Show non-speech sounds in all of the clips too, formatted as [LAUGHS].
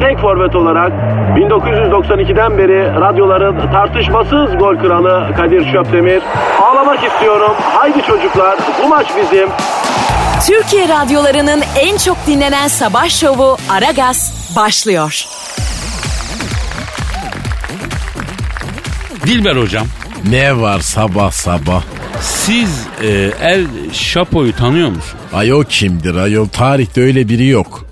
tek forvet olarak 1992'den beri radyoların tartışmasız gol kralı Kadir Şöpdemir. Ağlamak istiyorum. Haydi çocuklar bu maç bizim. Türkiye radyolarının en çok dinlenen sabah şovu Aragaz başlıyor. Dilber hocam Ne var sabah sabah? siz e, El Şapo'yu tanıyor musun? Ay o kimdir ayol tarihte öyle biri yok.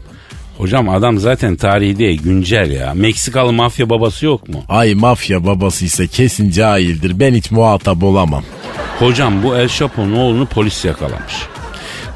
Hocam adam zaten tarihi değil güncel ya. Meksikalı mafya babası yok mu? Ay mafya babasıysa kesin cahildir ben hiç muhatap olamam. Hocam bu El Chapo'nun oğlunu polis yakalamış.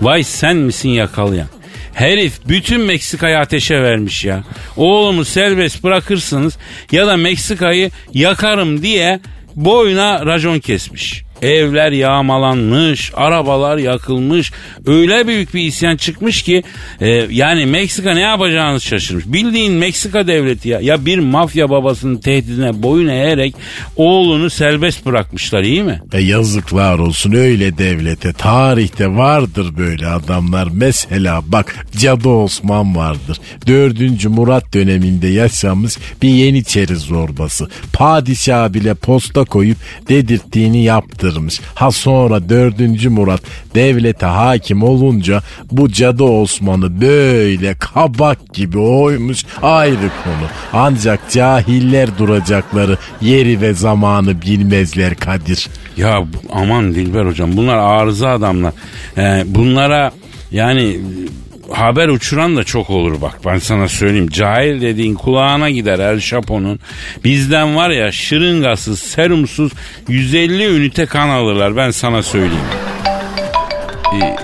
Vay sen misin yakalayan? Herif bütün Meksika'yı ateşe vermiş ya. Oğlumu serbest bırakırsınız ya da Meksika'yı yakarım diye boyuna racon kesmiş. Evler yağmalanmış, arabalar yakılmış. Öyle büyük bir isyan çıkmış ki e, yani Meksika ne yapacağını şaşırmış. Bildiğin Meksika devleti ya. Ya bir mafya babasının tehdidine boyun eğerek oğlunu serbest bırakmışlar iyi mi? E yazıklar olsun öyle devlete. Tarihte vardır böyle adamlar. Mesela bak Cadı Osman vardır. Dördüncü Murat döneminde yaşamış bir Yeniçeri zorbası. Padişah bile posta koyup dedirttiğini yaptırmış. Ha sonra dördüncü Murat devlete hakim olunca bu Cadı Osman'ı böyle kabak gibi oymuş ayrı konu. Ancak cahiller duracakları yeri ve zamanı bilmezler Kadir. Ya aman Dilber hocam bunlar arıza adamlar. Ee, bunlara yani haber uçuran da çok olur bak ben sana söyleyeyim. Cahil dediğin kulağına gider El Chapo'nun. Bizden var ya şırıngasız, serumsuz 150 ünite kan alırlar ben sana söyleyeyim. Ee,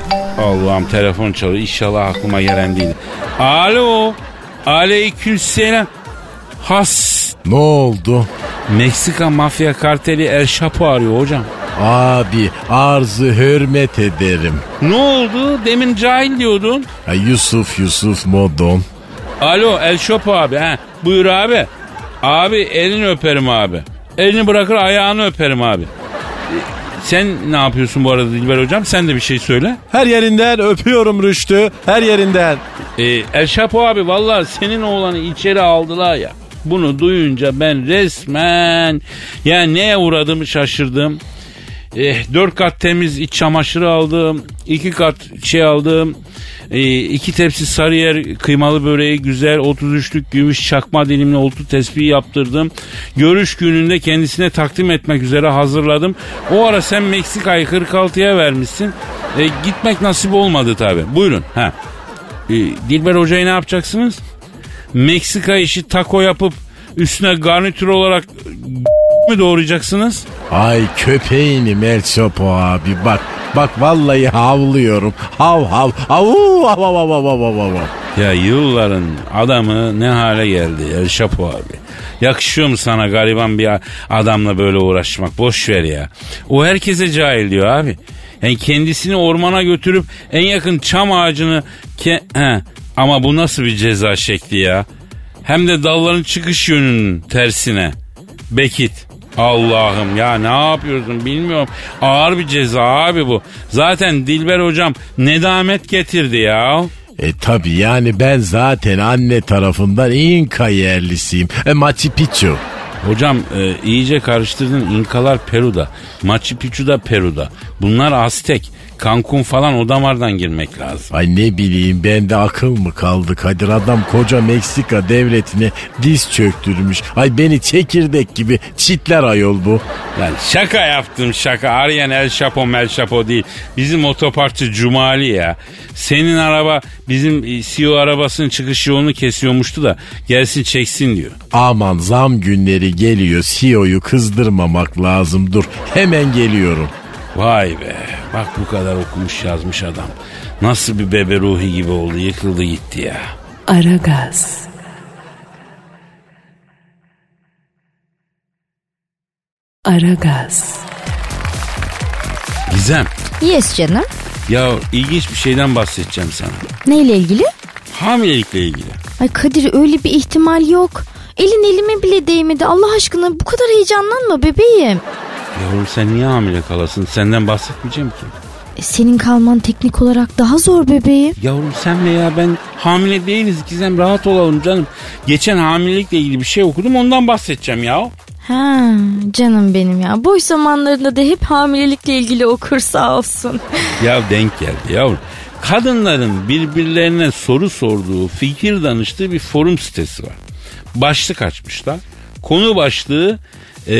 Allah'ım telefon çalıyor inşallah aklıma gelen değil. Alo. Aleykümselam. Has. Ne oldu? Meksika mafya karteli El Chapo arıyor hocam. Abi arzı hürmet ederim. Ne oldu? Demin cahil diyordun. Ha, Yusuf Yusuf Modon. Alo El Şopo abi. He. Buyur abi. Abi elini öperim abi. Elini bırakır ayağını öperim abi. E, Sen ne yapıyorsun bu arada Dilber hocam? Sen de bir şey söyle. Her yerinden öpüyorum Rüştü. Her yerinden. Ee, El Şapo abi vallahi senin oğlanı içeri aldılar ya. Bunu duyunca ben resmen yani neye uğradığımı şaşırdım. Eh, dört kat temiz iç çamaşırı aldım. iki kat şey aldım. Eh, iki tepsi sarıyer kıymalı böreği güzel 33'lük gümüş çakma dilimli oltu tespihi yaptırdım. Görüş gününde kendisine takdim etmek üzere hazırladım. O ara sen Meksika'yı 46'ya vermişsin. Eh, gitmek nasip olmadı tabi. Buyurun. Ha. Eh, Dilber Hoca'yı ne yapacaksınız? Meksika işi taco yapıp üstüne garnitür olarak mi doğrayacaksınız? Ay köpeğinim El Chapo abi bak. Bak vallahi havlıyorum. Hav hav. Avu hav hav hav hav hav hav. Ya yılların adamı ne hale geldi El Chapo abi. Yakışıyor mu sana gariban bir adamla böyle uğraşmak? Boş ver ya. O herkese cahil diyor abi. Yani kendisini ormana götürüp en yakın çam ağacını... Ke- He. Ama bu nasıl bir ceza şekli ya? Hem de dalların çıkış yönünün tersine. Bekit. Allah'ım ya ne yapıyorsun bilmiyorum. Ağır bir ceza abi bu. Zaten Dilber hocam nedamet getirdi ya. E tabi yani ben zaten anne tarafından İnka yerlisiyim. E Machu Picchu. Hocam e, iyice karıştırdın. İnkalar Peru'da. Machu Picchu da Peru'da. Bunlar Aztek. Cancun falan o damardan girmek lazım. Ay ne bileyim bende akıl mı kaldı Kadir adam koca Meksika devletine diz çöktürmüş. Ay beni çekirdek gibi çitler ayol bu. Lan şaka yaptım şaka. Arayan El Chapo Mel Chapo değil. Bizim otoparkçı Cumali ya. Senin araba bizim CEO arabasının çıkış yolunu kesiyormuştu da gelsin çeksin diyor. Aman zam günleri geliyor CEO'yu kızdırmamak lazım dur hemen geliyorum. Vay be bak bu kadar okumuş yazmış adam. Nasıl bir bebe ruhi gibi oldu yıkıldı gitti ya. Aragaz. Aragaz. Gizem Yes canım. ya ilginç bir şeyden bahsedeceğim sana. Neyle ilgili? Hamilelikle ilgili. Ay Kadir öyle bir ihtimal yok. Elin elime bile değmedi. Allah aşkına bu kadar heyecanlanma bebeğim. Yavrum sen niye hamile kalasın? Senden bahsetmeyeceğim ki. E, senin kalman teknik olarak daha zor bebeğim. Yavrum sen veya ben hamile değiliz Gizem rahat olalım canım. Geçen hamilelikle ilgili bir şey okudum ondan bahsedeceğim ya. Ha canım benim ya. Boş zamanlarında da hep hamilelikle ilgili okur sağ olsun. Ya denk geldi yavrum. Kadınların birbirlerine soru sorduğu, fikir danıştığı bir forum sitesi var. Başlık açmışlar. Konu başlığı e,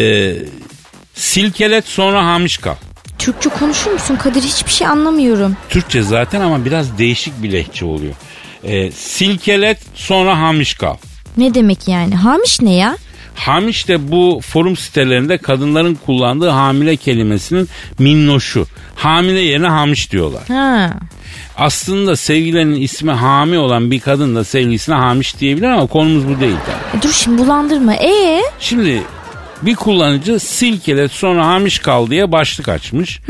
silkelet sonra hamiş kal. Türkçe konuşur musun Kadir? Hiçbir şey anlamıyorum. Türkçe zaten ama biraz değişik bir lehçe oluyor. E, silkelet sonra hamiş kal. Ne demek yani? Hamiş ne ya? Hamiş de bu forum sitelerinde kadınların kullandığı hamile kelimesinin minnoşu. Hamile yerine hamiş diyorlar. Ha. Aslında sevgilerinin ismi Hami olan bir kadın da sevgilisine Hamiş diyebilir ama konumuz bu değil tabii. E, dur şimdi bulandırma. E Şimdi bir kullanıcı silkelet sonra Hamiş kal diye başlık açmış.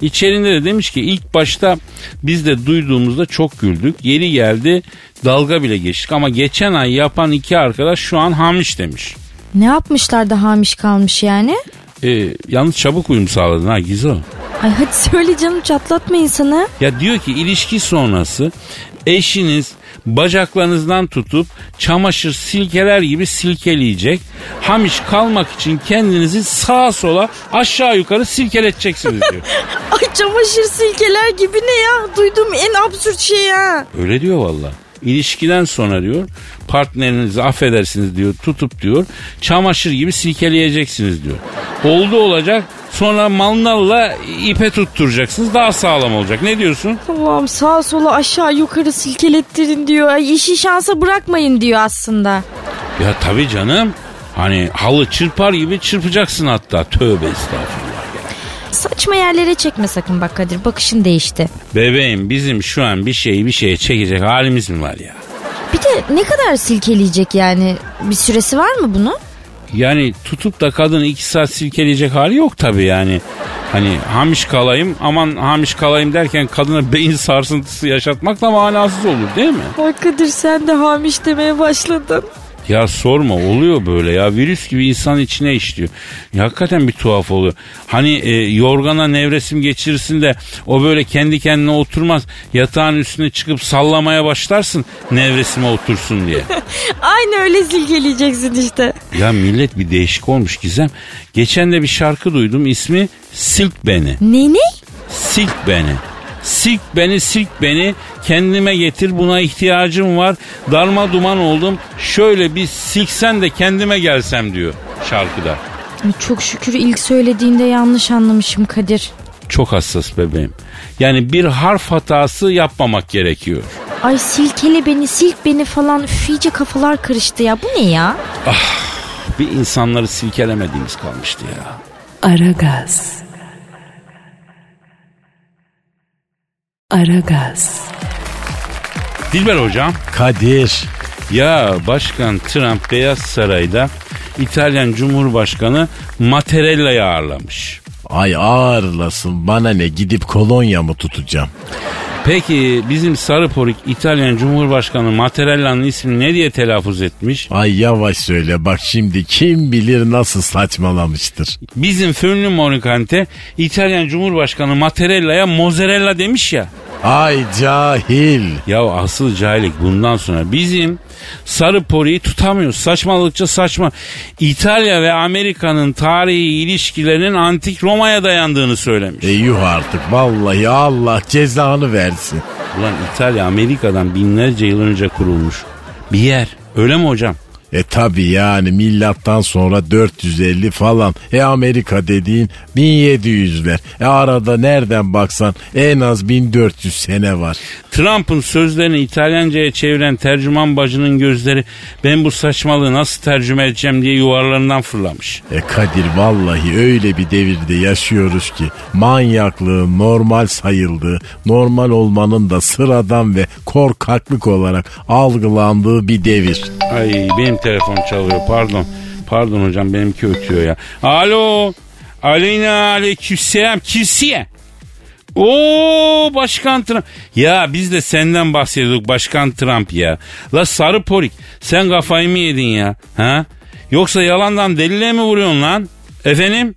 İçerinde de demiş ki ilk başta biz de duyduğumuzda çok güldük. Yeri geldi dalga bile geçtik ama geçen ay yapan iki arkadaş şu an Hamiş demiş. ne yapmışlar da hamiş kalmış yani? Ee, yalnız çabuk uyum sağladın ha Gizo. Ay hadi söyle canım çatlatma insanı. Ya diyor ki ilişki sonrası eşiniz bacaklarınızdan tutup çamaşır silkeler gibi silkeleyecek. Hamiş kalmak için kendinizi sağa sola aşağı yukarı silkeleteceksiniz diyor. [LAUGHS] Ay çamaşır silkeler gibi ne ya? Duyduğum en absürt şey ya. Öyle diyor valla. İlişkiden sonra diyor partnerinizi affedersiniz diyor tutup diyor çamaşır gibi silkeleyeceksiniz diyor. Oldu olacak sonra mandalla ipe tutturacaksınız daha sağlam olacak. Ne diyorsun? Allah'ım sağa sola aşağı yukarı silkelettirin diyor. Ay işi şansa bırakmayın diyor aslında. Ya tabii canım. Hani halı çırpar gibi çırpacaksın hatta. Tövbe estağfurullah. Saçma yerlere çekme sakın bak Kadir bakışın değişti. Bebeğim bizim şu an bir şeyi bir şeye çekecek halimiz mi var ya? Bir de ne kadar silkeleyecek yani? Bir süresi var mı bunun? Yani tutup da kadını iki saat silkeleyecek hali yok tabii yani. Hani hamiş kalayım aman hamiş kalayım derken kadına beyin sarsıntısı yaşatmak da manasız olur değil mi? Ay Kadir sen de hamiş demeye başladın. Ya sorma oluyor böyle ya virüs gibi insan içine işliyor. Ya hakikaten bir tuhaf oluyor. Hani e, yorgana nevresim geçirirsin de o böyle kendi kendine oturmaz. Yatağın üstüne çıkıp sallamaya başlarsın nevresime otursun diye. [LAUGHS] Aynı öyle silkeleyeceksin işte. ya millet bir değişik olmuş Gizem. Geçen de bir şarkı duydum ismi Silk Beni. Ne ne? Silk Beni. Silk beni silk beni kendime getir buna ihtiyacım var darma duman oldum şöyle bir silksen de kendime gelsem diyor şarkıda. Çok şükür ilk söylediğinde yanlış anlamışım Kadir. Çok hassas bebeğim. Yani bir harf hatası yapmamak gerekiyor. Ay silkele beni silk beni falan üf, iyice kafalar karıştı ya bu ne ya? Bir insanları silkelemediğimiz kalmıştı ya. Aragaz. Aragaz. Dilber hocam. Kadir. Ya Başkan Trump Beyaz Saray'da İtalyan Cumhurbaşkanı Mattarella'yı ağırlamış. Ay ağırlasın bana ne gidip kolonya mı tutacağım? Peki bizim sarı porik İtalyan Cumhurbaşkanı Mattarella'nın ismini ne diye telaffuz etmiş? Ay yavaş söyle bak şimdi kim bilir nasıl saçmalamıştır. Bizim fönlü Morikante İtalyan Cumhurbaşkanı Mattarella'ya mozzarella demiş ya. Ay cahil. Ya asıl cahillik bundan sonra bizim sarı poriyi tutamıyoruz. Saçmalıkça saçma. İtalya ve Amerika'nın tarihi ilişkilerinin antik Roma'ya dayandığını söylemiş. E yuh artık vallahi Allah cezanı versin. Ulan İtalya Amerika'dan binlerce yıl önce kurulmuş. Bir yer. Öyle mi hocam? E tabi yani milattan sonra 450 falan. E Amerika dediğin 1700'ler. E arada nereden baksan en az 1400 sene var. Trump'ın sözlerini İtalyanca'ya çeviren tercüman bacının gözleri ben bu saçmalığı nasıl tercüme edeceğim diye yuvarlarından fırlamış. E Kadir vallahi öyle bir devirde yaşıyoruz ki manyaklığın normal sayıldığı, normal olmanın da sıradan ve korkaklık olarak algılandığı bir devir. Ay benim telefon çalıyor pardon. Pardon hocam benimki ötüyor ya. Alo. Aleyna aleykümselam. Kimsiye? Oo Başkan Trump. Ya biz de senden bahsediyorduk Başkan Trump ya. La sarı porik sen kafayı mı yedin ya? Ha? Yoksa yalandan delile mi vuruyorsun lan? Efendim?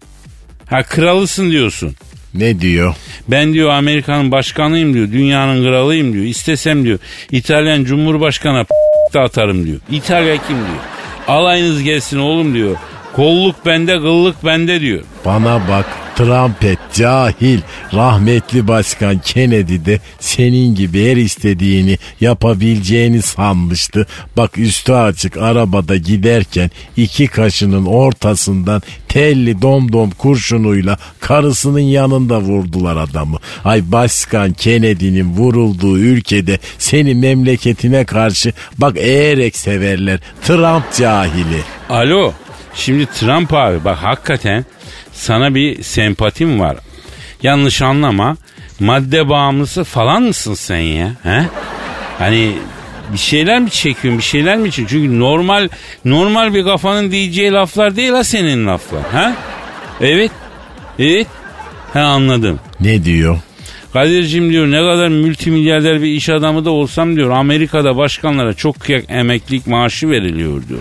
Ha kralısın diyorsun. Ne diyor? Ben diyor Amerika'nın başkanıyım diyor. Dünyanın kralıyım diyor. İstesem diyor İtalyan Cumhurbaşkanı da atarım diyor. İtalya kim diyor. Alayınız gelsin oğlum diyor. Kolluk bende kıllık bende diyor. Bana bak Trumpet cahil rahmetli başkan Kennedy de senin gibi her istediğini yapabileceğini sanmıştı. Bak üstü açık arabada giderken iki kaşının ortasından telli domdom kurşunuyla karısının yanında vurdular adamı. Ay başkan Kennedy'nin vurulduğu ülkede seni memleketine karşı bak eğerek severler. Trump cahili. Alo. Şimdi Trump abi bak hakikaten sana bir sempatim var. Yanlış anlama. Madde bağımlısı falan mısın sen ya? He? Hani bir şeyler mi çekiyorsun bir şeyler mi çekiyorsun? Çünkü normal normal bir kafanın diyeceği laflar değil ha senin laflar. Ha? Evet. Evet. Ha anladım. Ne diyor? Kadir'cim diyor ne kadar multimilyarder bir iş adamı da olsam diyor Amerika'da başkanlara çok kıyak emeklilik maaşı veriliyor diyor.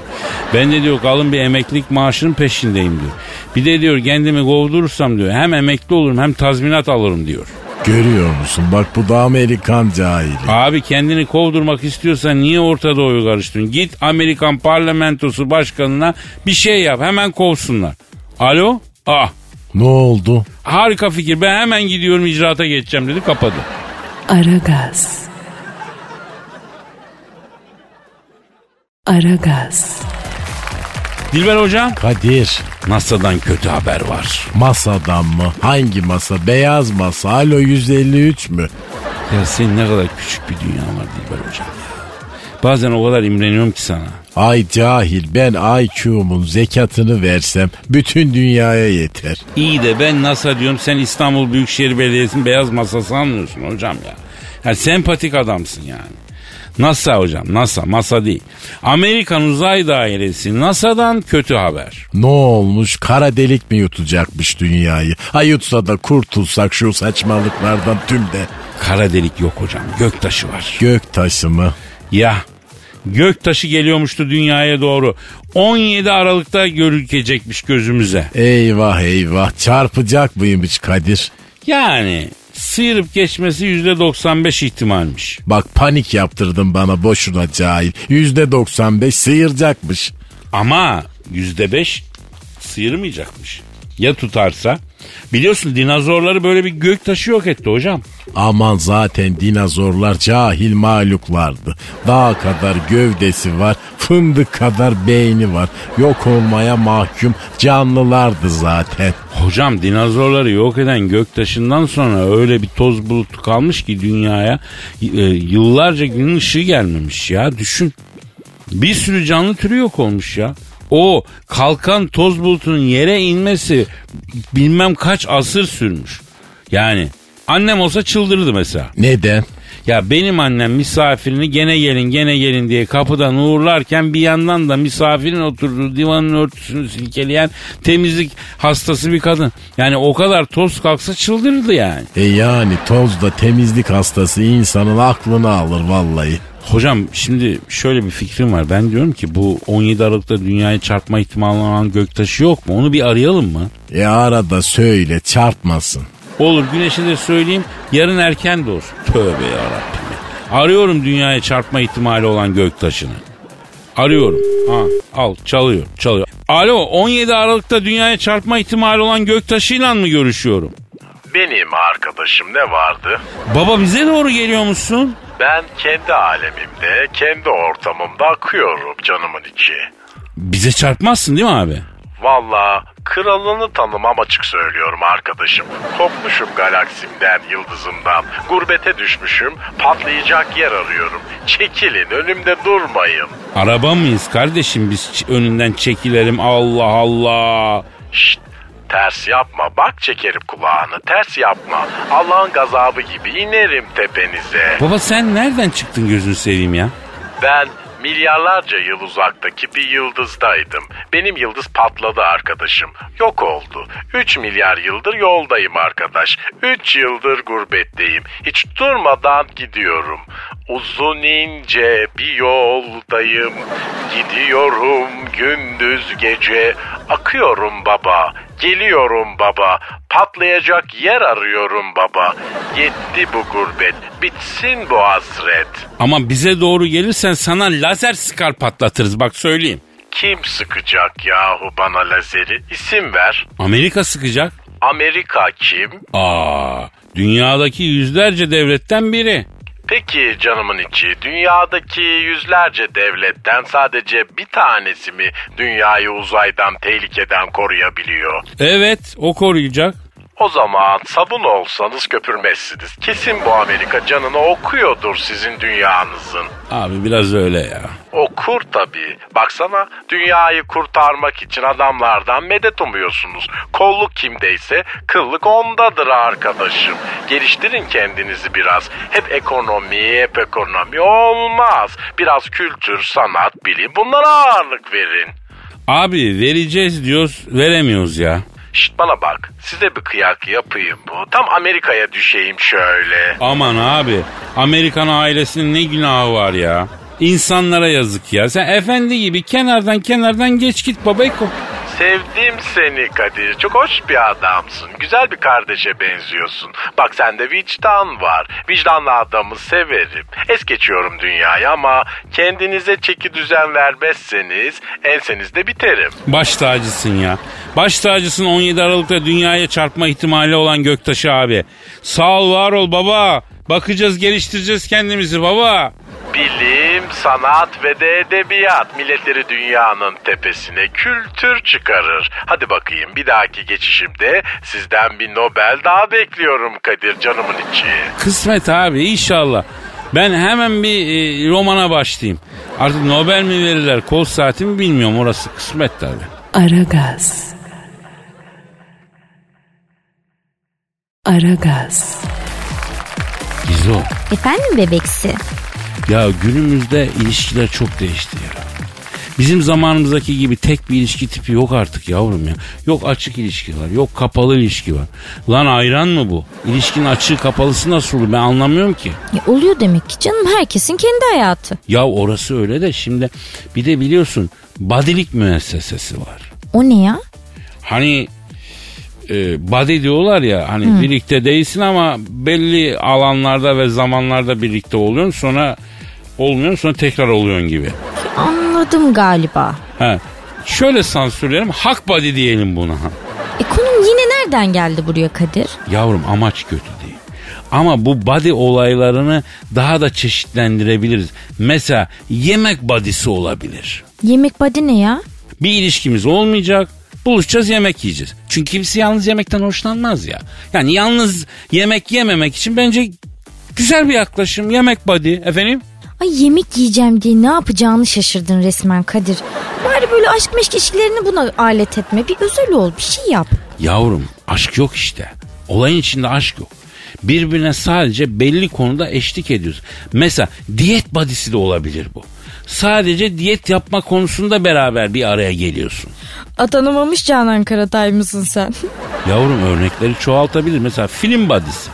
Ben de diyor kalın bir emeklilik maaşının peşindeyim diyor. Bir de diyor kendimi kovdurursam diyor hem emekli olurum hem tazminat alırım diyor. Görüyor musun? Bak bu da Amerikan cahili. Abi kendini kovdurmak istiyorsan niye Orta Doğu'yu karıştırıyorsun? Git Amerikan parlamentosu başkanına bir şey yap hemen kovsunlar. Alo? Ah Ne oldu? harika fikir ben hemen gidiyorum icraata geçeceğim dedi kapadı. Aragaz. Aragaz. Dilber hocam Kadir NASA'dan kötü haber var. masadan mı? Hangi masa? Beyaz masa. Alo 153 mü? Ya senin ne kadar küçük bir dünya var Dilber hocam ya. Bazen o kadar imreniyorum ki sana. Ay cahil ben IQ'mun zekatını versem bütün dünyaya yeter. İyi de ben NASA diyorum sen İstanbul Büyükşehir Belediyesi'nin beyaz masası anlıyorsun hocam ya. Yani sempatik adamsın yani. NASA hocam NASA masa değil. Amerikan Uzay Dairesi NASA'dan kötü haber. Ne olmuş kara delik mi yutacakmış dünyayı? Ha yutsa da kurtulsak şu saçmalıklardan tüm de. Kara delik yok hocam göktaşı var. Gök taşı mı? Ya göktaşı geliyormuştu dünyaya doğru. 17 Aralık'ta görükecekmiş gözümüze. Eyvah eyvah çarpacak mıymış Kadir? Yani sıyırıp geçmesi %95 ihtimalmiş. Bak panik yaptırdın bana boşuna cahil. Yüzde 95 sıyıracakmış. Ama %5 sıyırmayacakmış. Ya tutarsa? Biliyorsun dinozorları böyle bir gök taşı yok etti hocam. Aman zaten dinozorlar cahil mahluklardı. Dağ kadar gövdesi var, fındık kadar beyni var. Yok olmaya mahkum canlılardı zaten. Hocam dinozorları yok eden göktaşından sonra öyle bir toz bulutu kalmış ki dünyaya e, yıllarca gün ışığı gelmemiş ya düşün. Bir sürü canlı türü yok olmuş ya. O kalkan toz bulutunun yere inmesi bilmem kaç asır sürmüş. Yani annem olsa çıldırırdı mesela. Neden? Ya benim annem misafirini gene gelin gene gelin diye kapıdan uğurlarken bir yandan da misafirin oturduğu divanın örtüsünü silkeleyen temizlik hastası bir kadın. Yani o kadar toz kalksa çıldırırdı yani. E yani tozda temizlik hastası insanın aklını alır vallahi. Hocam şimdi şöyle bir fikrim var. Ben diyorum ki bu 17 Aralık'ta dünyaya çarpma ihtimali olan göktaşı yok mu? Onu bir arayalım mı? E arada söyle çarpmasın. Olur Güneş'e de söyleyeyim yarın erken olsun. Tövbe yarabbim. ya. Arıyorum dünyaya çarpma ihtimali olan göktaşını. Arıyorum. Ha, al çalıyor çalıyor. Alo 17 Aralık'ta dünyaya çarpma ihtimali olan göktaşıyla mı görüşüyorum? Benim arkadaşım ne vardı? Baba bize doğru geliyor musun? Ben kendi alemimde, kendi ortamımda akıyorum canımın içi. Bize çarpmazsın değil mi abi? Valla kralını tanımam açık söylüyorum arkadaşım. Kopmuşum galaksimden, yıldızımdan. Gurbete düşmüşüm, patlayacak yer arıyorum. Çekilin, önümde durmayın. Araba mıyız kardeşim biz önünden çekilelim Allah Allah. Şşt, ters yapma, bak çekerim kulağını, ters yapma. Allah'ın gazabı gibi inerim tepenize. Baba sen nereden çıktın gözünü seveyim ya? Ben milyarlarca yıl uzaktaki bir yıldızdaydım. Benim yıldız patladı arkadaşım. Yok oldu. 3 milyar yıldır yoldayım arkadaş. 3 yıldır gurbetteyim. Hiç durmadan gidiyorum. Uzun ince bir yoldayım. Gidiyorum gündüz gece. Akıyorum baba. Geliyorum baba. Patlayacak yer arıyorum baba. Yetti bu gurbet. Bitsin bu hasret. Ama bize doğru gelirsen sana lazer sıkar patlatırız bak söyleyeyim. Kim sıkacak yahu bana lazeri? İsim ver. Amerika sıkacak. Amerika kim? Aa, dünyadaki yüzlerce devletten biri. Peki canımın içi dünyadaki yüzlerce devletten sadece bir tanesi mi dünyayı uzaydan tehlikeden koruyabiliyor? Evet o koruyacak. O zaman sabun olsanız köpürmezsiniz. Kesin bu Amerika canını okuyordur sizin dünyanızın. Abi biraz öyle ya. Okur tabii. Baksana dünyayı kurtarmak için adamlardan medet umuyorsunuz. Kolluk kimdeyse kıllık ondadır arkadaşım. Geliştirin kendinizi biraz. Hep ekonomi, hep ekonomi olmaz. Biraz kültür, sanat, bilim bunlara ağırlık verin. Abi vereceğiz diyoruz veremiyoruz ya. Şşt bana bak size bir kıyak yapayım bu. Tam Amerika'ya düşeyim şöyle. Aman abi Amerikan ailesinin ne günahı var ya. İnsanlara yazık ya. Sen efendi gibi kenardan kenardan geç git babayko. Sevdim seni Kadir. Çok hoş bir adamsın. Güzel bir kardeşe benziyorsun. Bak sende vicdan var. Vicdanlı adamı severim. Es geçiyorum dünyayı ama kendinize çeki düzen vermezseniz ensenizde biterim. Baş tacısın ya. Baş tacısın 17 Aralık'ta dünyaya çarpma ihtimali olan Göktaşı abi. Sağ ol var ol baba. Bakacağız geliştireceğiz kendimizi baba. Bilim, sanat ve de edebiyat milletleri dünyanın tepesine kültür çıkarır. Hadi bakayım bir dahaki geçişimde sizden bir Nobel daha bekliyorum Kadir canımın içi. Kısmet abi inşallah. Ben hemen bir e, romana başlayayım. Artık Nobel mi verirler kol saati mi bilmiyorum orası kısmet tabi. Aragaz. Aragaz. Gizo. Efendim bebeksi? Ya günümüzde ilişkiler çok değişti ya. Bizim zamanımızdaki gibi tek bir ilişki tipi yok artık yavrum ya. Yok açık ilişki var, yok kapalı ilişki var. Lan ayran mı bu? İlişkinin açığı kapalısı nasıl olur ben anlamıyorum ki. E, oluyor demek ki canım herkesin kendi hayatı. Ya orası öyle de şimdi bir de biliyorsun badilik müessesesi var. O ne ya? Hani e, body diyorlar ya hani birlikte değilsin ama belli alanlarda ve zamanlarda birlikte oluyorsun sonra olmuyorsun sonra tekrar oluyorsun gibi. Anladım galiba. Ha. Şöyle sansürleyelim hak body diyelim buna. E konum yine nereden geldi buraya Kadir? Yavrum amaç kötü değil. Ama bu body olaylarını daha da çeşitlendirebiliriz. Mesela yemek body'si olabilir. Yemek body ne ya? Bir ilişkimiz olmayacak. Buluşacağız yemek yiyeceğiz. Çünkü kimse yalnız yemekten hoşlanmaz ya. Yani yalnız yemek yememek için bence güzel bir yaklaşım. Yemek body efendim. Ay yemek yiyeceğim diye ne yapacağını şaşırdın resmen Kadir. Bari böyle aşk meşk ilişkilerini buna alet etme. Bir özel ol bir şey yap. Yavrum aşk yok işte. Olayın içinde aşk yok. Birbirine sadece belli konuda eşlik ediyoruz. Mesela diyet badisi de olabilir bu. Sadece diyet yapma konusunda beraber bir araya geliyorsun. Atanamamış Canan Karatay mısın sen? Yavrum örnekleri çoğaltabilir. Mesela film badisi.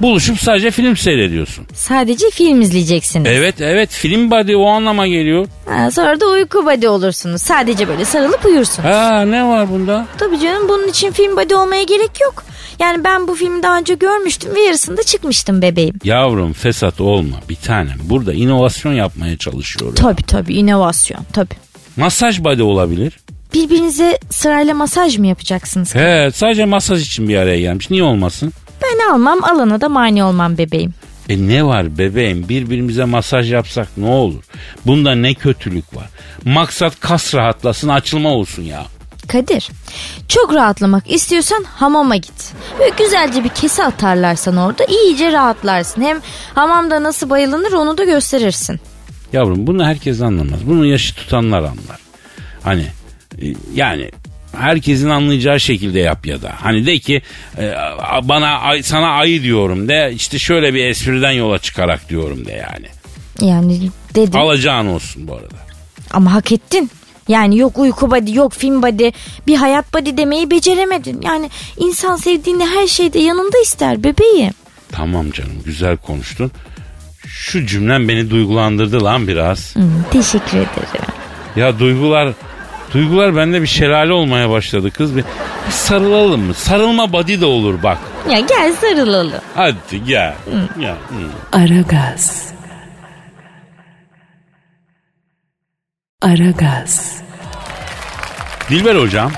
Buluşup sadece film seyrediyorsun. Sadece film izleyeceksiniz. Evet evet film body o anlama geliyor. Ha, sonra da uyku body olursunuz. Sadece böyle sarılıp uyursunuz. Ha ne var bunda? Tabii canım bunun için film body olmaya gerek yok. Yani ben bu filmi daha önce görmüştüm ve yarısında çıkmıştım bebeğim. Yavrum fesat olma bir tanem. Burada inovasyon yapmaya çalışıyorum. Tabii tabii inovasyon tabii. Masaj body olabilir. Birbirinize sırayla masaj mı yapacaksınız? He sadece masaj için bir araya gelmiş. Niye olmasın? Ben almam alana da mani olmam bebeğim. E ne var bebeğim birbirimize masaj yapsak ne olur? Bunda ne kötülük var? Maksat kas rahatlasın açılma olsun ya. Kadir çok rahatlamak istiyorsan hamama git. Böyle güzelce bir kese atarlarsan orada iyice rahatlarsın. Hem hamamda nasıl bayılınır onu da gösterirsin. Yavrum bunu herkes anlamaz. Bunu yaşı tutanlar anlar. Hani e, yani herkesin anlayacağı şekilde yap ya da. Hani de ki e, bana ay- sana ayı diyorum de işte şöyle bir espriden yola çıkarak diyorum de yani. Yani dedim Alacağın olsun bu arada. ama hak ettin. Yani yok uyku body yok film body bir hayat body demeyi beceremedin. Yani insan sevdiğini her şeyde yanında ister bebeğim. Tamam canım güzel konuştun. Şu cümlen beni duygulandırdı lan biraz. Hmm, teşekkür ederim. Ya duygular duygular bende bir şelale olmaya başladı kız. Bir, bir sarılalım mı? Sarılma body de olur bak. Ya gel sarılalım. Hadi gel. Ya, hı. Aragaz. Aragaz. Dilber hocam.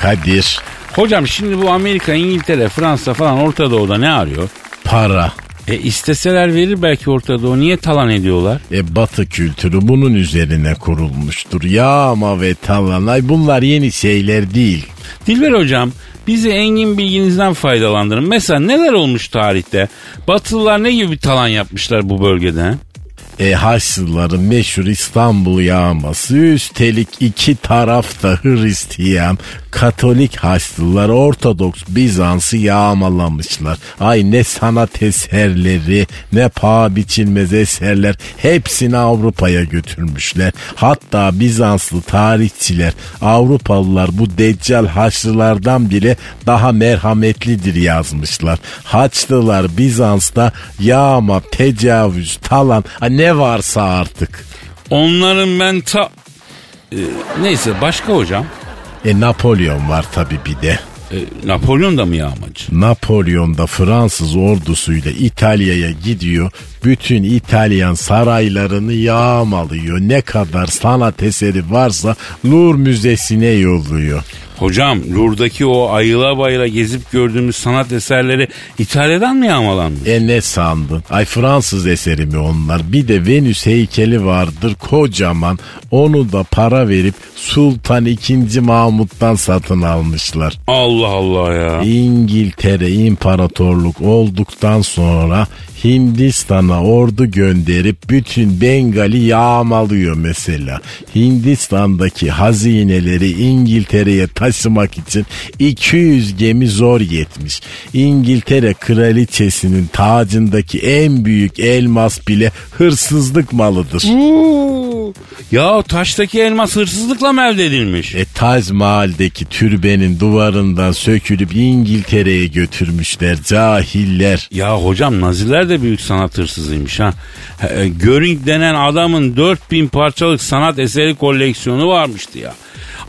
Kadir Hocam şimdi bu Amerika, İngiltere, Fransa falan Orta Doğu'da ne arıyor? para. E isteseler verir belki Orta Doğu. Niye talan ediyorlar? E batı kültürü bunun üzerine kurulmuştur. Yağma ve talanay bunlar yeni şeyler değil. Dilber hocam bizi engin bilginizden faydalandırın. Mesela neler olmuş tarihte? Batılılar ne gibi bir talan yapmışlar bu bölgede? E Haçlıların meşhur İstanbul yağması üstelik iki taraf da Hristiyan Katolik Haçlılar Ortodoks Bizans'ı yağmalamışlar. Ay ne sanat eserleri ne paha biçilmez eserler hepsini Avrupa'ya götürmüşler. Hatta Bizanslı tarihçiler Avrupalılar bu Deccal Haçlılardan bile daha merhametlidir yazmışlar. Haçlılar Bizans'ta yağma, tecavüz, talan ha ne varsa artık. Onların ben ta... E, neyse başka hocam. E Napolyon var tabi bir de. E, Napolyon da mı yağmacı? Napolyon da Fransız ordusuyla İtalya'ya gidiyor. Bütün İtalyan saraylarını yağmalıyor. Ne kadar sanat eseri varsa Louvre Müzesi'ne yolluyor. Hocam Lourdes'daki o ayıla bayıla gezip gördüğümüz sanat eserleri İtalya'dan mı yağmalanmış? E ne sandın? Ay Fransız eseri mi onlar? Bir de Venüs heykeli vardır kocaman. Onu da para verip Sultan II. Mahmut'tan satın almışlar. Allah Allah ya. İngiltere imparatorluk olduktan sonra Hindistan'a ordu gönderip bütün Bengali yağmalıyor mesela. Hindistan'daki hazineleri İngiltere'ye taşımak için 200 gemi zor yetmiş. İngiltere kraliçesinin tacındaki en büyük elmas bile hırsızlık malıdır. Oo. Ya taştaki elmas hırsızlıkla mı elde edilmiş? E Taj Mahal'deki türbenin duvarından sökülüp İngiltere'ye götürmüşler cahiller. Ya hocam Naziler de büyük sanat hırsızıymış ha. E, Göring denen adamın 4000 parçalık sanat eseri koleksiyonu varmıştı ya.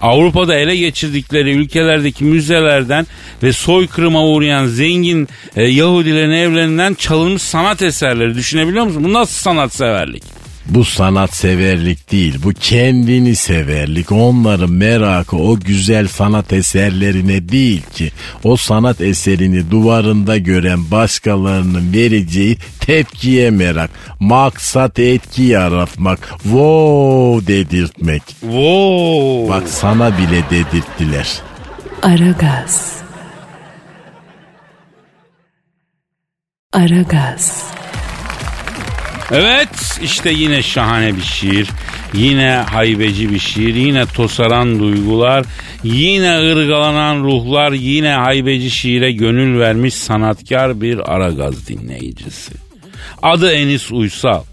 Avrupa'da ele geçirdikleri ülkelerdeki müzelerden ve soykırıma uğrayan zengin e, Yahudilerin evlerinden çalınmış sanat eserleri düşünebiliyor musun? Bu nasıl sanatseverlik? Bu sanat severlik değil, bu kendini severlik. Onların merakı o güzel sanat eserlerine değil ki. O sanat eserini duvarında gören başkalarının vereceği tepkiye merak. Maksat etki yaratmak. Wow dedirtmek. Wow. Bak sana bile dedirttiler. Aragaz. Aragaz. Evet işte yine şahane bir şiir. Yine haybeci bir şiir. Yine tosaran duygular. Yine ırgalanan ruhlar. Yine haybeci şiire gönül vermiş sanatkar bir Aragaz dinleyicisi. Adı Enis Uysal.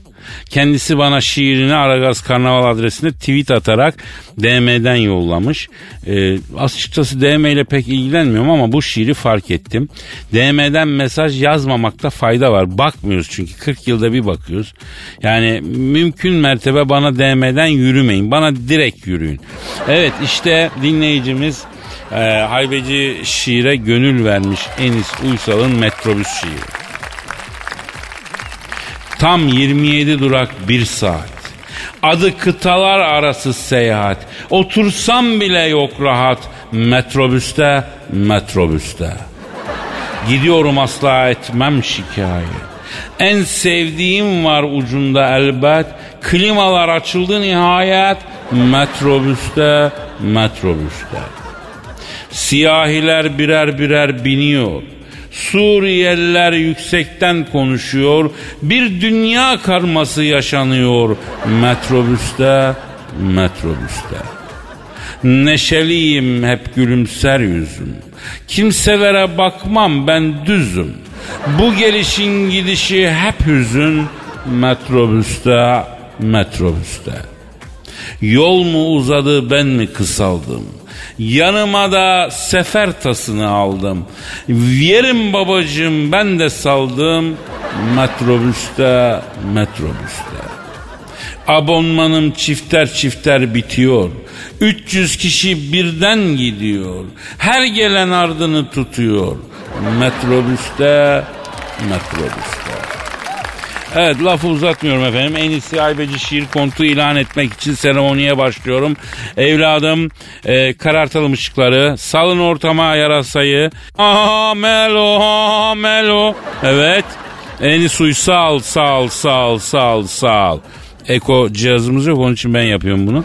Kendisi bana şiirini Aragaz Karnaval adresinde tweet atarak DM'den yollamış. Ee, açıkçası DM ile pek ilgilenmiyorum ama bu şiiri fark ettim. DM'den mesaj yazmamakta fayda var. Bakmıyoruz çünkü 40 yılda bir bakıyoruz. Yani mümkün mertebe bana DM'den yürümeyin. Bana direkt yürüyün. Evet işte dinleyicimiz e, haybeci şiire gönül vermiş Enis Uysal'ın metrobüs şiiri. Tam 27 durak 1 saat. Adı kıtalar arası seyahat. Otursam bile yok rahat. Metrobüste, metrobüste. Gidiyorum asla etmem şikayet. En sevdiğim var ucunda elbet. Klimalar açıldı nihayet. Metrobüste, metrobüste. Siyahiler birer birer biniyor. Suriyeliler yüksekten konuşuyor. Bir dünya karması yaşanıyor metrobüste, metrobüste. Neşeliyim hep gülümser yüzüm. Kimselere bakmam ben düzüm. Bu gelişin gidişi hep hüzün metrobüste, metrobüste. Yol mu uzadı ben mi kısaldım? Yanıma da sefer tasını aldım. Yerim babacığım ben de saldım. Metrobüste, metrobüste. Abonmanım çifter çifter bitiyor. 300 kişi birden gidiyor. Her gelen ardını tutuyor. Metrobüste, metrobüste. Evet lafı uzatmıyorum efendim. En iyisi Aybeci şiir kontu ilan etmek için seremoniye başlıyorum. Evladım e, karartalım ışıkları. Salın ortama yarasayı. Aha melo aha melo. Evet. Eni suy sal sal sal sal sal. Eko cihazımız yok onun için ben yapıyorum bunu.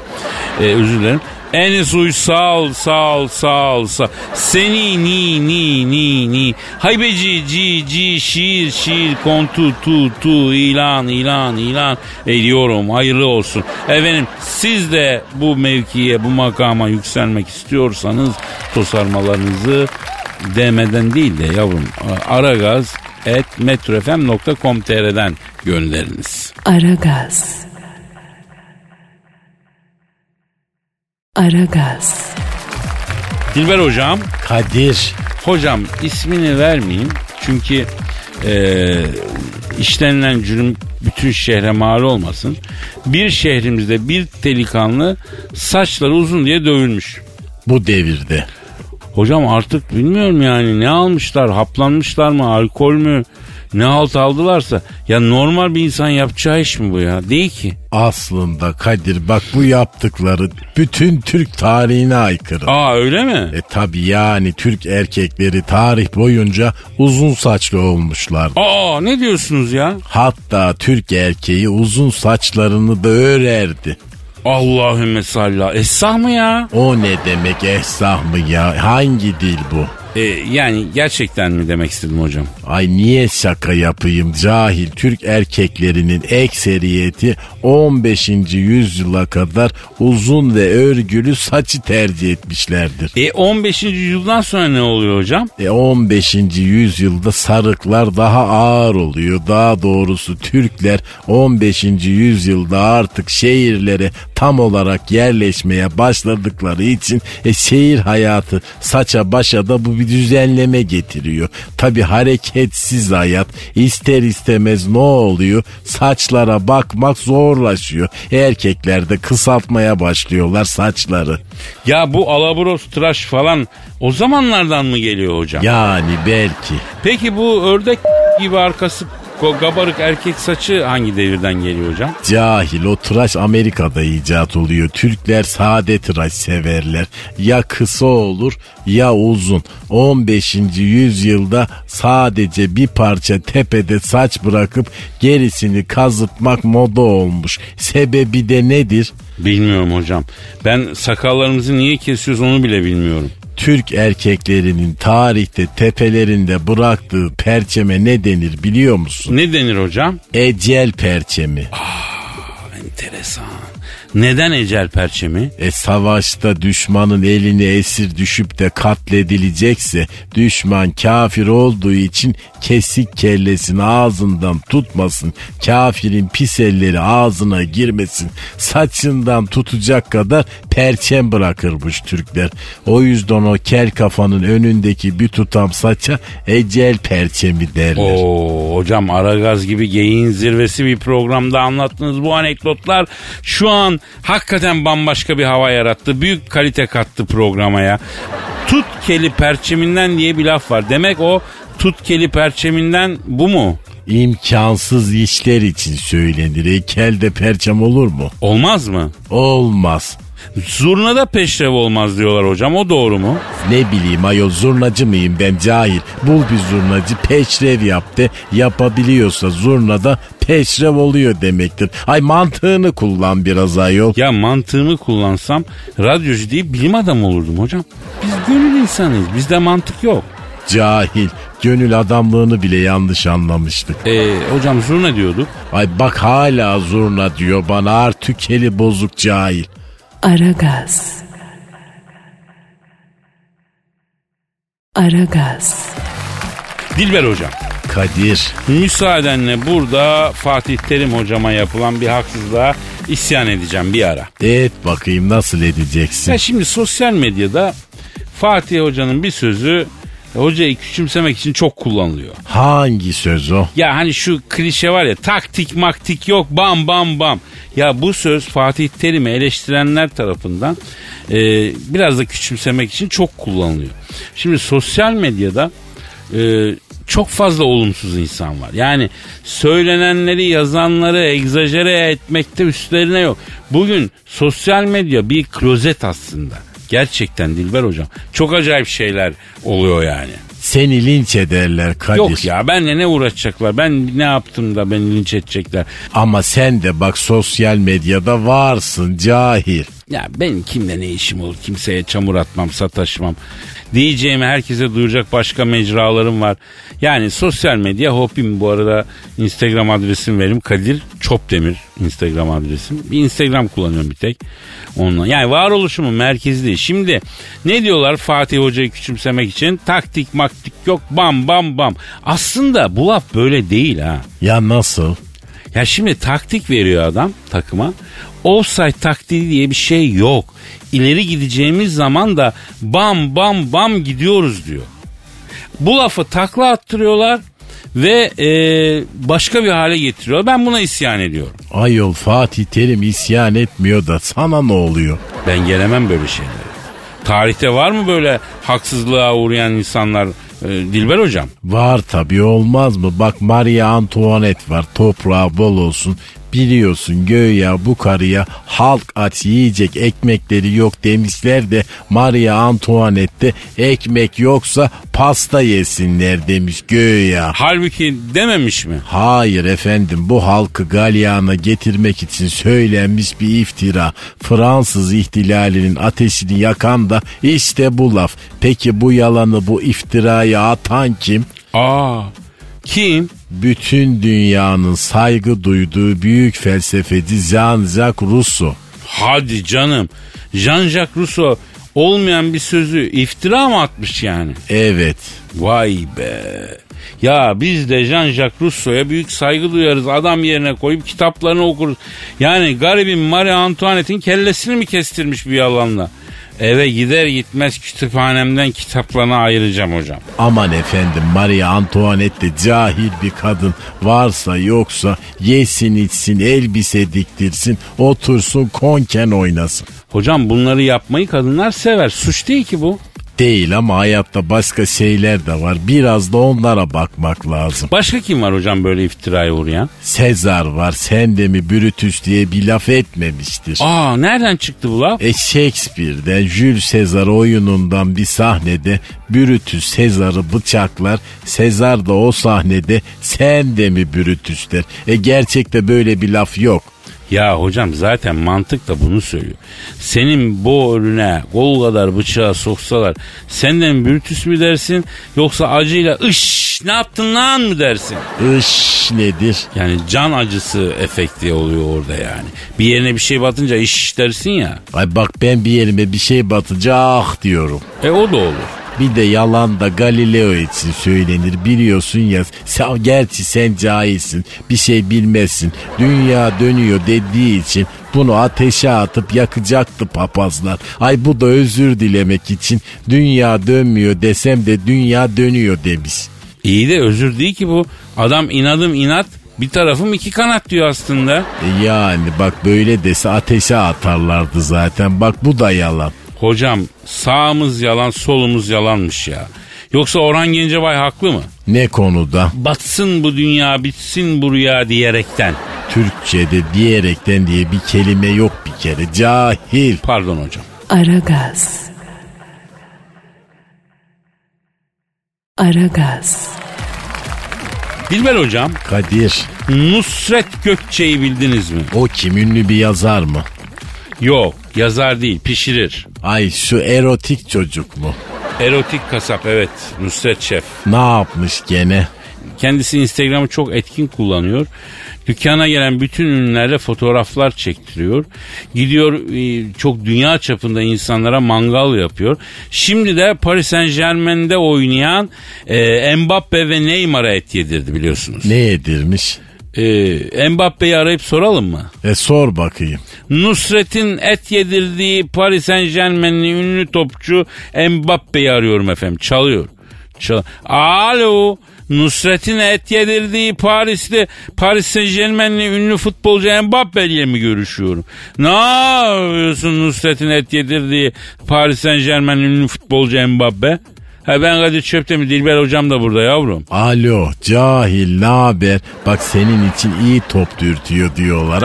E, özür dilerim. Enis Uysal sal sal sal. Seni ni ni ni ni. Haybeci ci ci şiir şiir kontu tu tu ilan ilan ilan ediyorum. Hayırlı olsun. Efendim siz de bu mevkiye bu makama yükselmek istiyorsanız tosarmalarınızı demeden değil de yavrum aragaz et metrofm.com.tr'den gönderiniz. Aragaz. Aragaz. Dilber hocam. Kadir. Hocam ismini vermeyeyim. Çünkü e, işlenilen cürüm bütün şehre mal olmasın. Bir şehrimizde bir delikanlı saçları uzun diye dövülmüş. Bu devirde. Hocam artık bilmiyorum yani ne almışlar haplanmışlar mı alkol mü ne halt aldılarsa ya normal bir insan yapacağı iş mi bu ya değil ki. Aslında Kadir bak bu yaptıkları bütün Türk tarihine aykırı. Aa öyle mi? E tabi yani Türk erkekleri tarih boyunca uzun saçlı olmuşlar. Aa ne diyorsunuz ya? Hatta Türk erkeği uzun saçlarını da örerdi. Allahümme salla. Esah mı ya? O ne demek esah mı ya? Hangi dil bu? E, yani gerçekten mi demek istedim hocam? Ay niye şaka yapayım cahil Türk erkeklerinin ekseriyeti 15. yüzyıla kadar uzun ve örgülü saçı tercih etmişlerdir. E 15. yüzyıldan sonra ne oluyor hocam? E 15. yüzyılda sarıklar daha ağır oluyor. Daha doğrusu Türkler 15. yüzyılda artık şehirlere tam olarak yerleşmeye başladıkları için e, şehir hayatı saça başa da bu bir düzenleme getiriyor. Tabi hareketsiz hayat ister istemez ne oluyor? Saçlara bakmak zorlaşıyor. Erkekler de kısaltmaya başlıyorlar saçları. Ya bu alabros tıraş falan o zamanlardan mı geliyor hocam? Yani belki. Peki bu ördek gibi arkası gabarık erkek saçı hangi devirden geliyor hocam? Cahil o tıraş Amerika'da icat oluyor. Türkler sade tıraş severler. Ya kısa olur ya uzun. 15. yüzyılda sadece bir parça tepede saç bırakıp gerisini kazıtmak moda olmuş. Sebebi de nedir? Bilmiyorum hocam. Ben sakallarımızı niye kesiyoruz onu bile bilmiyorum. Türk erkeklerinin tarihte tepelerinde bıraktığı perçeme ne denir biliyor musun? Ne denir hocam? Ecel perçemi. Aa, enteresan. Neden ecel perçemi? E savaşta düşmanın eline esir düşüp de katledilecekse düşman kafir olduğu için kesik kellesini ağzından tutmasın. Kafirin pis elleri ağzına girmesin. Saçından tutacak kadar perçem bırakırmış Türkler. O yüzden o kel kafanın önündeki bir tutam saça ecel perçemi derler. Oo hocam Aragaz gibi geyiğin zirvesi bir programda anlattığınız bu anekdotlar şu an hakikaten bambaşka bir hava yarattı. Büyük kalite kattı programa ya. Tut keli perçeminden diye bir laf var. Demek o tut keli perçeminden bu mu? İmkansız işler için söylenir. E kelde perçem olur mu? Olmaz mı? Olmaz. Zurnada peşrev olmaz diyorlar hocam o doğru mu? Ne bileyim ayol zurnacı mıyım ben cahil. Bul bir zurnacı peşrev yaptı. Yapabiliyorsa zurnada peşrev oluyor demektir. Ay mantığını kullan biraz ayol. Ya mantığımı kullansam radyocu değil bilim adamı olurdum hocam. Biz gönül insanıyız bizde mantık yok. Cahil. Gönül adamlığını bile yanlış anlamıştık. Ee, hocam zurna diyorduk. Ay bak hala zurna diyor bana artık eli bozuk cahil. Aragaz. Aragaz. Dilber hocam. Kadir. Müsaadenle burada Fatih Terim hocama yapılan bir haksızlığa isyan edeceğim bir ara. Et bakayım nasıl edeceksin? Ya şimdi sosyal medyada Fatih hocanın bir sözü hocayı küçümsemek için çok kullanılıyor. Hangi söz o? Ya hani şu klişe var ya taktik maktik yok bam bam bam. Ya bu söz Fatih Terim'i eleştirenler tarafından e, biraz da küçümsemek için çok kullanılıyor. Şimdi sosyal medyada e, çok fazla olumsuz insan var. Yani söylenenleri yazanları egzajere etmekte üstlerine yok. Bugün sosyal medya bir klozet aslında. Gerçekten Dilber hocam. Çok acayip şeyler oluyor yani. Seni linç ederler Kadir. Yok ya benle ne uğraşacaklar? Ben ne yaptım da beni linç edecekler? Ama sen de bak sosyal medyada varsın cahil. Ya benim kimle ne işim olur? Kimseye çamur atmam, sataşmam. Diyeceğimi herkese duyuracak başka mecralarım var. Yani sosyal medya hobim bu arada Instagram adresim verim Kadir Çopdemir Instagram adresim. Bir Instagram kullanıyorum bir tek. Onunla. Yani varoluşumun merkezi değil. Şimdi ne diyorlar Fatih Hoca'yı küçümsemek için? Taktik maktik yok bam bam bam. Aslında bu laf böyle değil ha. Ya nasıl? Ya şimdi taktik veriyor adam takıma. Offside taktiği diye bir şey yok. İleri gideceğimiz zaman da bam bam bam gidiyoruz diyor. Bu lafı takla attırıyorlar ve e, başka bir hale getiriyor. Ben buna isyan ediyorum. Ayol Fatih Terim isyan etmiyor da sana ne oluyor? Ben gelemem böyle şeylere. Tarihte var mı böyle haksızlığa uğrayan insanlar e, Dilber hocam? Var tabii olmaz mı? Bak Maria Antoinette var toprağı bol olsun. Biliyorsun göya bu karıya halk aç yiyecek ekmekleri yok demişler de Maria Antoinette ekmek yoksa pasta yesinler demiş göya. Halbuki dememiş mi? Hayır efendim bu halkı galyana getirmek için söylenmiş bir iftira. Fransız ihtilalinin ateşini yakan da işte bu laf. Peki bu yalanı bu iftirayı atan kim? Aa kim? Bütün dünyanın saygı duyduğu büyük felsefeci Jean-Jacques Rousseau. Hadi canım. Jean-Jacques Rousseau olmayan bir sözü iftira mı atmış yani? Evet. Vay be. Ya biz de Jean-Jacques Rousseau'ya büyük saygı duyarız. Adam yerine koyup kitaplarını okuruz. Yani garibin Marie Antoinette'in kellesini mi kestirmiş bir yalanla? Eve gider gitmez kütüphanemden kitaplarını ayıracağım hocam. Aman efendim Maria Antoinette de cahil bir kadın. Varsa yoksa yesin içsin elbise diktirsin otursun konken oynasın. Hocam bunları yapmayı kadınlar sever. Suç değil ki bu. Değil ama hayatta başka şeyler de var. Biraz da onlara bakmak lazım. Başka kim var hocam böyle iftiraya uğrayan? Sezar var sen de mi Brutus diye bir laf etmemiştir. Aa nereden çıktı bu laf? E Shakespeare'den Jules Caesar oyunundan bir sahnede Brutus Sezar'ı bıçaklar. Sezar da o sahnede sen de mi Brutus der. E gerçekte böyle bir laf yok. Ya hocam zaten mantık da bunu söylüyor. Senin bu önüne kol kadar bıçağı soksalar senden Brutus mü dersin yoksa acıyla ış ne yaptın lan mı dersin? Iş nedir? Yani can acısı efekti oluyor orada yani. Bir yerine bir şey batınca iş dersin ya. Ay bak ben bir yerime bir şey batınca ah diyorum. E o da olur. Bir de yalan da Galileo için söylenir biliyorsun ya. Sen, gerçi sen cahilsin bir şey bilmezsin. Dünya dönüyor dediği için bunu ateşe atıp yakacaktı papazlar. Ay bu da özür dilemek için dünya dönmüyor desem de dünya dönüyor demiş. İyi de özür değil ki bu. Adam inadım inat bir tarafım iki kanat diyor aslında. E yani bak böyle dese ateşe atarlardı zaten. Bak bu da yalan. Hocam sağımız yalan solumuz yalanmış ya. Yoksa Orhan Gencebay haklı mı? Ne konuda? Batsın bu dünya bitsin bu rüya diyerekten. Türkçe'de diyerekten diye bir kelime yok bir kere. Cahil. Pardon hocam. Aragaz. Aragaz. Dilber hocam Kadir Nusret Gökçe'yi bildiniz mi? o kim ünlü bir yazar mı? Yok yazar değil pişirir. Ay şu erotik çocuk mu? Erotik kasap evet Nusret Şef. Ne yapmış gene? Kendisi Instagram'ı çok etkin kullanıyor. Dükkana gelen bütün ürünlerle fotoğraflar çektiriyor. Gidiyor e, çok dünya çapında insanlara mangal yapıyor. Şimdi de Paris Saint Germain'de oynayan e, Mbappe ve Neymar'a et yedirdi biliyorsunuz. Ne yedirmiş? E, Mbappe'yi arayıp soralım mı? E sor bakayım. Nusret'in et yedirdiği Paris Saint Germain'li ünlü topçu Mbappe'yi arıyorum efendim. Çalıyor. Çal Alo. Nusret'in et yedirdiği Paris'te Paris Saint Germain'li ünlü futbolcu Mbappe ile mi görüşüyorum? Ne yapıyorsun Nusret'in et yedirdiği Paris Saint Germain'li ünlü futbolcu Mbappe? Ha ben Kadir Çöptemir Dilber hocam da burada yavrum. Alo cahil ne haber? Bak senin için iyi top dürtüyor diyorlar.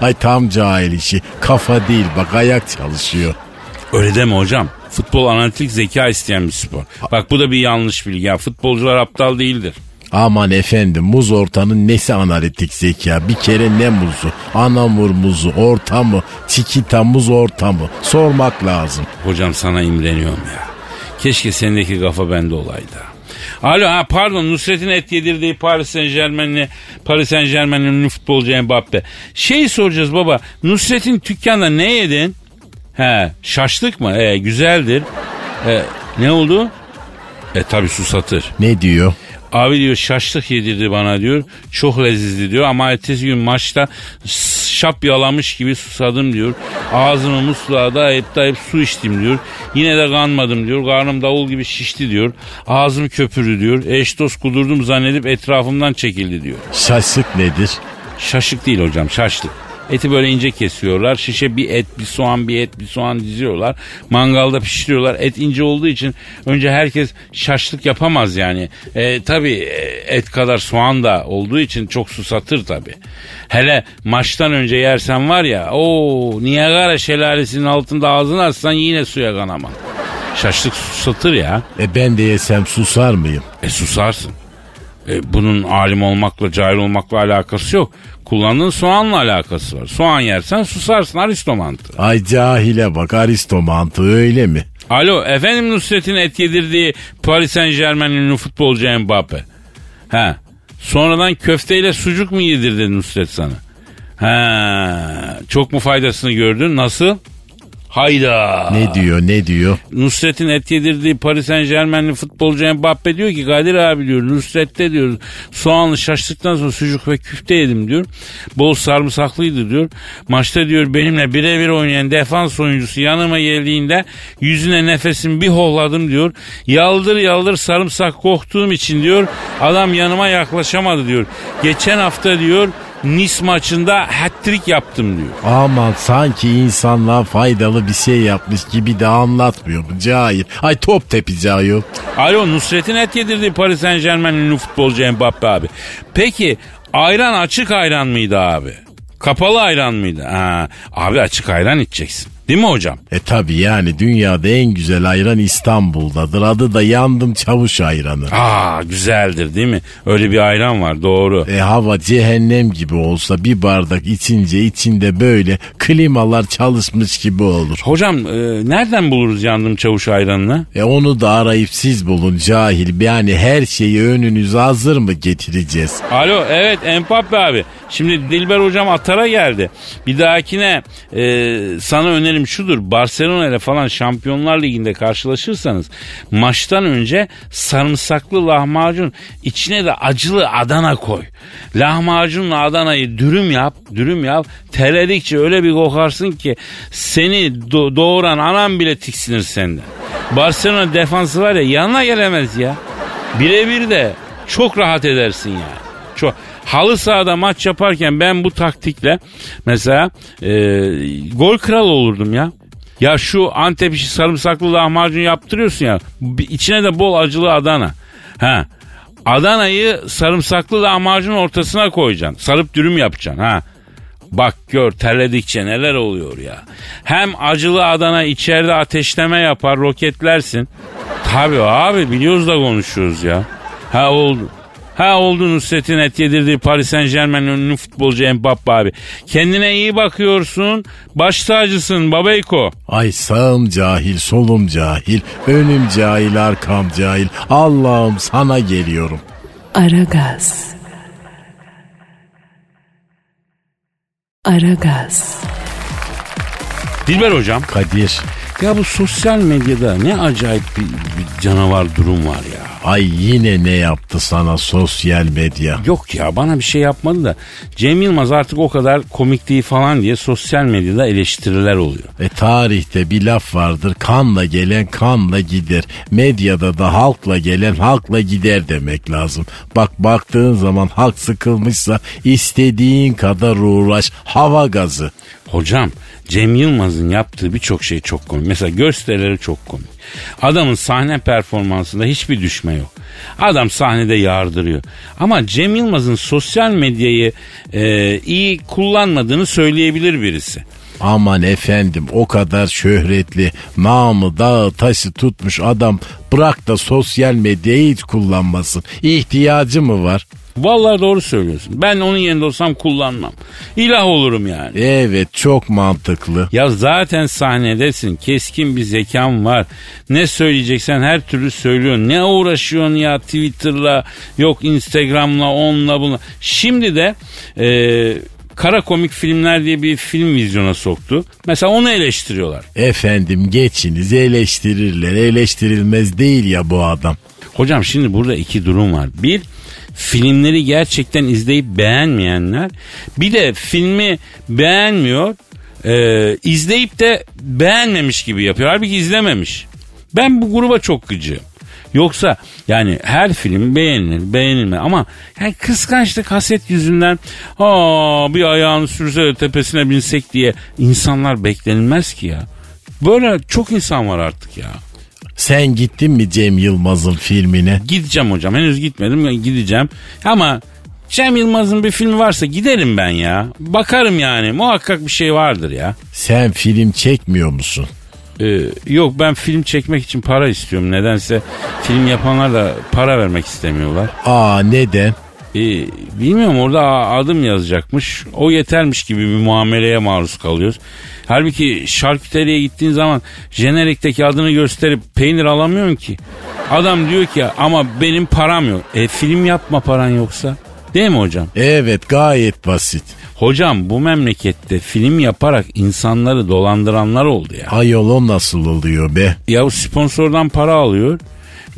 Ay tam cahil işi. Kafa değil bak ayak çalışıyor. Öyle deme hocam. Futbol analitik zeka isteyen bir spor. Bak bu da bir yanlış bilgi. Ya futbolcular aptal değildir. Aman efendim muz ortanın nesi analitik zeka? Bir kere ne muzu? Anamur muzu, orta mı? Çikita muz orta mı? Sormak lazım. Hocam sana imreniyorum ya. Keşke sendeki kafa bende olaydı. Alo ha pardon Nusret'in et yedirdiği Paris Saint Germain'li Paris Saint Germain'li ünlü futbolcu Mbappe. Şey soracağız baba Nusret'in dükkanda ne yedin? He şaşlık mı? E, güzeldir. E, ne oldu? E tabi susatır. Ne diyor? Abi diyor şaşlık yedirdi bana diyor. Çok lezizli diyor ama ertesi gün maçta şap yalamış gibi susadım diyor. Ağzımı musluğa dayayıp dayayıp su içtim diyor. Yine de kanmadım diyor. Karnım davul gibi şişti diyor. Ağzım köpürdü diyor. Eş dost kudurdum zannedip etrafımdan çekildi diyor. Şaşlık nedir? Şaşık değil hocam şaşlık. Eti böyle ince kesiyorlar. Şişe bir et, bir soğan, bir et, bir soğan diziyorlar. Mangalda pişiriyorlar. Et ince olduğu için önce herkes şaşlık yapamaz yani. E, tabii e, et kadar soğan da olduğu için çok susatır tabii. Hele maçtan önce yersen var ya o Niagara şelalesinin altında ağzını açsan yine suya kanamam. Şaşlık susatır ya. E ben de yesem susar mıyım? E susarsın. E, bunun alim olmakla cahil olmakla alakası yok. Kullandığın soğanla alakası var. Soğan yersen susarsın aristomantı. Ay cahile bak aristomantı öyle mi? Alo efendim Nusret'in et yedirdiği Paris Saint Germain ünlü futbolcu Mbappe. He. Sonradan köfteyle sucuk mu yedirdi Nusret sana? He. Çok mu faydasını gördün? Nasıl? Hayda. Ne diyor ne diyor? Nusret'in et yedirdiği Paris Saint Germain'li futbolcu Mbappe diyor ki Kadir abi diyor Nusret'te diyor soğanlı şaştıktan sonra sucuk ve küfte yedim diyor. Bol sarımsaklıydı diyor. Maçta diyor benimle birebir oynayan defans oyuncusu yanıma geldiğinde yüzüne nefesimi bir hohladım diyor. Yaldır yaldır sarımsak koktuğum için diyor adam yanıma yaklaşamadı diyor. Geçen hafta diyor Nice maçında hat-trick yaptım diyor. Aman sanki insanlığa faydalı bir şey yapmış gibi de anlatmıyor bu cahil. Ay top tepici ayol. Alo Nusret'in et yedirdiği Paris Saint Germain ünlü futbolcu Mbappe abi. Peki ayran açık ayran mıydı abi? Kapalı ayran mıydı? Ha, abi açık ayran içeceksin. Değil mi hocam? E tabi yani dünyada en güzel ayran İstanbul'dadır. Adı da yandım çavuş ayranı. Aa güzeldir değil mi? Öyle bir ayran var doğru. E hava cehennem gibi olsa bir bardak içince içinde böyle klimalar çalışmış gibi olur. Hocam e, nereden buluruz yandım çavuş ayranını? E onu da arayıp siz bulun cahil. Yani her şeyi önünüze hazır mı getireceğiz? Alo evet Empappe abi. Şimdi Dilber hocam Atar'a geldi. Bir dahakine e, sana önerim şudur. Barcelona ile falan Şampiyonlar Ligi'nde karşılaşırsanız maçtan önce sarımsaklı lahmacun içine de acılı Adana koy. Lahmacunla Adana'yı dürüm yap, dürüm yap. Terledikçe öyle bir kokarsın ki seni do- doğuran anam bile tiksinir senden. Barcelona defansı var ya yanına gelemez ya. Birebir de çok rahat edersin yani. Çok halı sahada maç yaparken ben bu taktikle mesela e, gol kral olurdum ya. Ya şu Antep işi sarımsaklı lahmacun yaptırıyorsun ya. içine de bol acılı Adana. Ha. Adana'yı sarımsaklı lahmacun ortasına koyacaksın. Sarıp dürüm yapacaksın ha. Bak gör terledikçe neler oluyor ya. Hem acılı Adana içeride ateşleme yapar roketlersin. Tabii abi biliyoruz da konuşuyoruz ya. Ha oldu. Ha oldu Nusret'in et yedirdiği Paris Saint Germain ünlü futbolcu Mbappe abi. Kendine iyi bakıyorsun. Baş tacısın babayko. Ay sağım cahil, solum cahil, önüm cahil, arkam cahil. Allah'ım sana geliyorum. Aragaz. Aragaz. Dilber hocam. Kadir, Ya bu sosyal medyada ne acayip bir, bir canavar durum var ya. Ay yine ne yaptı sana sosyal medya? Yok ya bana bir şey yapmadı da Cem Yılmaz artık o kadar komik değil falan diye sosyal medyada eleştiriler oluyor. E tarihte bir laf vardır kanla gelen kanla gider. Medyada da halkla gelen halkla gider demek lazım. Bak baktığın zaman halk sıkılmışsa istediğin kadar uğraş hava gazı. Hocam Cem Yılmaz'ın yaptığı birçok şey çok komik. Mesela gösterileri çok komik. Adamın sahne performansında hiçbir düşme yok. Adam sahnede yardırıyor. Ama Cem Yılmaz'ın sosyal medyayı e, iyi kullanmadığını söyleyebilir birisi. Aman efendim o kadar şöhretli namı dağı taşı tutmuş adam bırak da sosyal medyayı hiç kullanmasın. İhtiyacı mı var? Vallahi doğru söylüyorsun. Ben onun yerinde olsam kullanmam. İlah olurum yani. Evet çok mantıklı. Ya zaten sahnedesin. Keskin bir zekan var. Ne söyleyeceksen her türlü söylüyorsun. Ne uğraşıyorsun ya Twitter'la yok Instagram'la onunla bununla. Şimdi de e, kara komik filmler diye bir film vizyona soktu. Mesela onu eleştiriyorlar. Efendim geçiniz eleştirirler eleştirilmez değil ya bu adam. Hocam şimdi burada iki durum var. Bir filmleri gerçekten izleyip beğenmeyenler. Bir de filmi beğenmiyor. e, izleyip de beğenmemiş gibi yapıyor. Halbuki izlememiş. Ben bu gruba çok gıcığım. Yoksa yani her film beğenilir beğenilme ama yani kıskançlık haset yüzünden aa bir ayağını sürse de tepesine binsek diye insanlar beklenilmez ki ya. Böyle çok insan var artık ya. Sen gittin mi Cem Yılmaz'ın filmine? Gideceğim hocam. Henüz gitmedim. Gideceğim. Ama Cem Yılmaz'ın bir filmi varsa giderim ben ya. Bakarım yani. Muhakkak bir şey vardır ya. Sen film çekmiyor musun? Ee, yok ben film çekmek için para istiyorum. Nedense film yapanlar da para vermek istemiyorlar. Aa neden? Ee, bilmiyorum orada adım yazacakmış. O yetermiş gibi bir muameleye maruz kalıyoruz. Halbuki şarküteriye gittiğin zaman jenerikteki adını gösterip peynir alamıyorsun ki. Adam diyor ki ama benim param yok. E film yapma paran yoksa. Değil mi hocam? Evet gayet basit. Hocam bu memlekette film yaparak insanları dolandıranlar oldu ya. Ayol o nasıl oluyor be? Ya sponsordan para alıyor.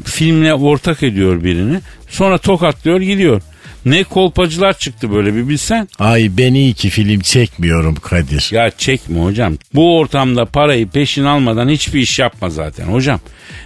Filmle ortak ediyor birini. Sonra tokatlıyor gidiyor. Ne kolpacılar çıktı böyle bir bilsen. Ay ben iyi ki film çekmiyorum Kadir. Ya çekme hocam. Bu ortamda parayı peşin almadan hiçbir iş yapma zaten hocam.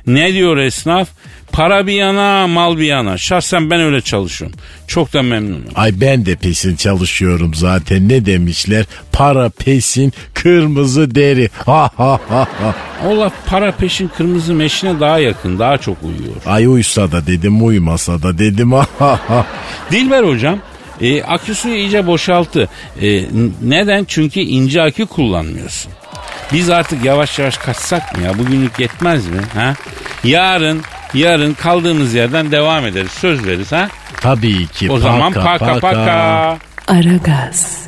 Ne diyor esnaf? Para bir yana, mal bir yana. Şahsen ben öyle çalışıyorum. Çok da memnunum. Ay ben de pesin çalışıyorum zaten ne demişler? Para pesin kırmızı deri. Ha ha ha ha. Laf para peşin kırmızı meşine daha yakın, daha çok uyuyor. Ay uysa da dedim uymasa da dedim ha ha ha. Dilber hocam e, akü suyu iyice boşalttı. E, neden? Çünkü ince akü kullanmıyorsun. Biz artık yavaş yavaş kaçsak mı ya? Bugünlük yetmez mi? Ha? Yarın yarın kaldığımız yerden devam ederiz. Söz veririz ha? Tabii ki. O zaman paka paka. Aragaz.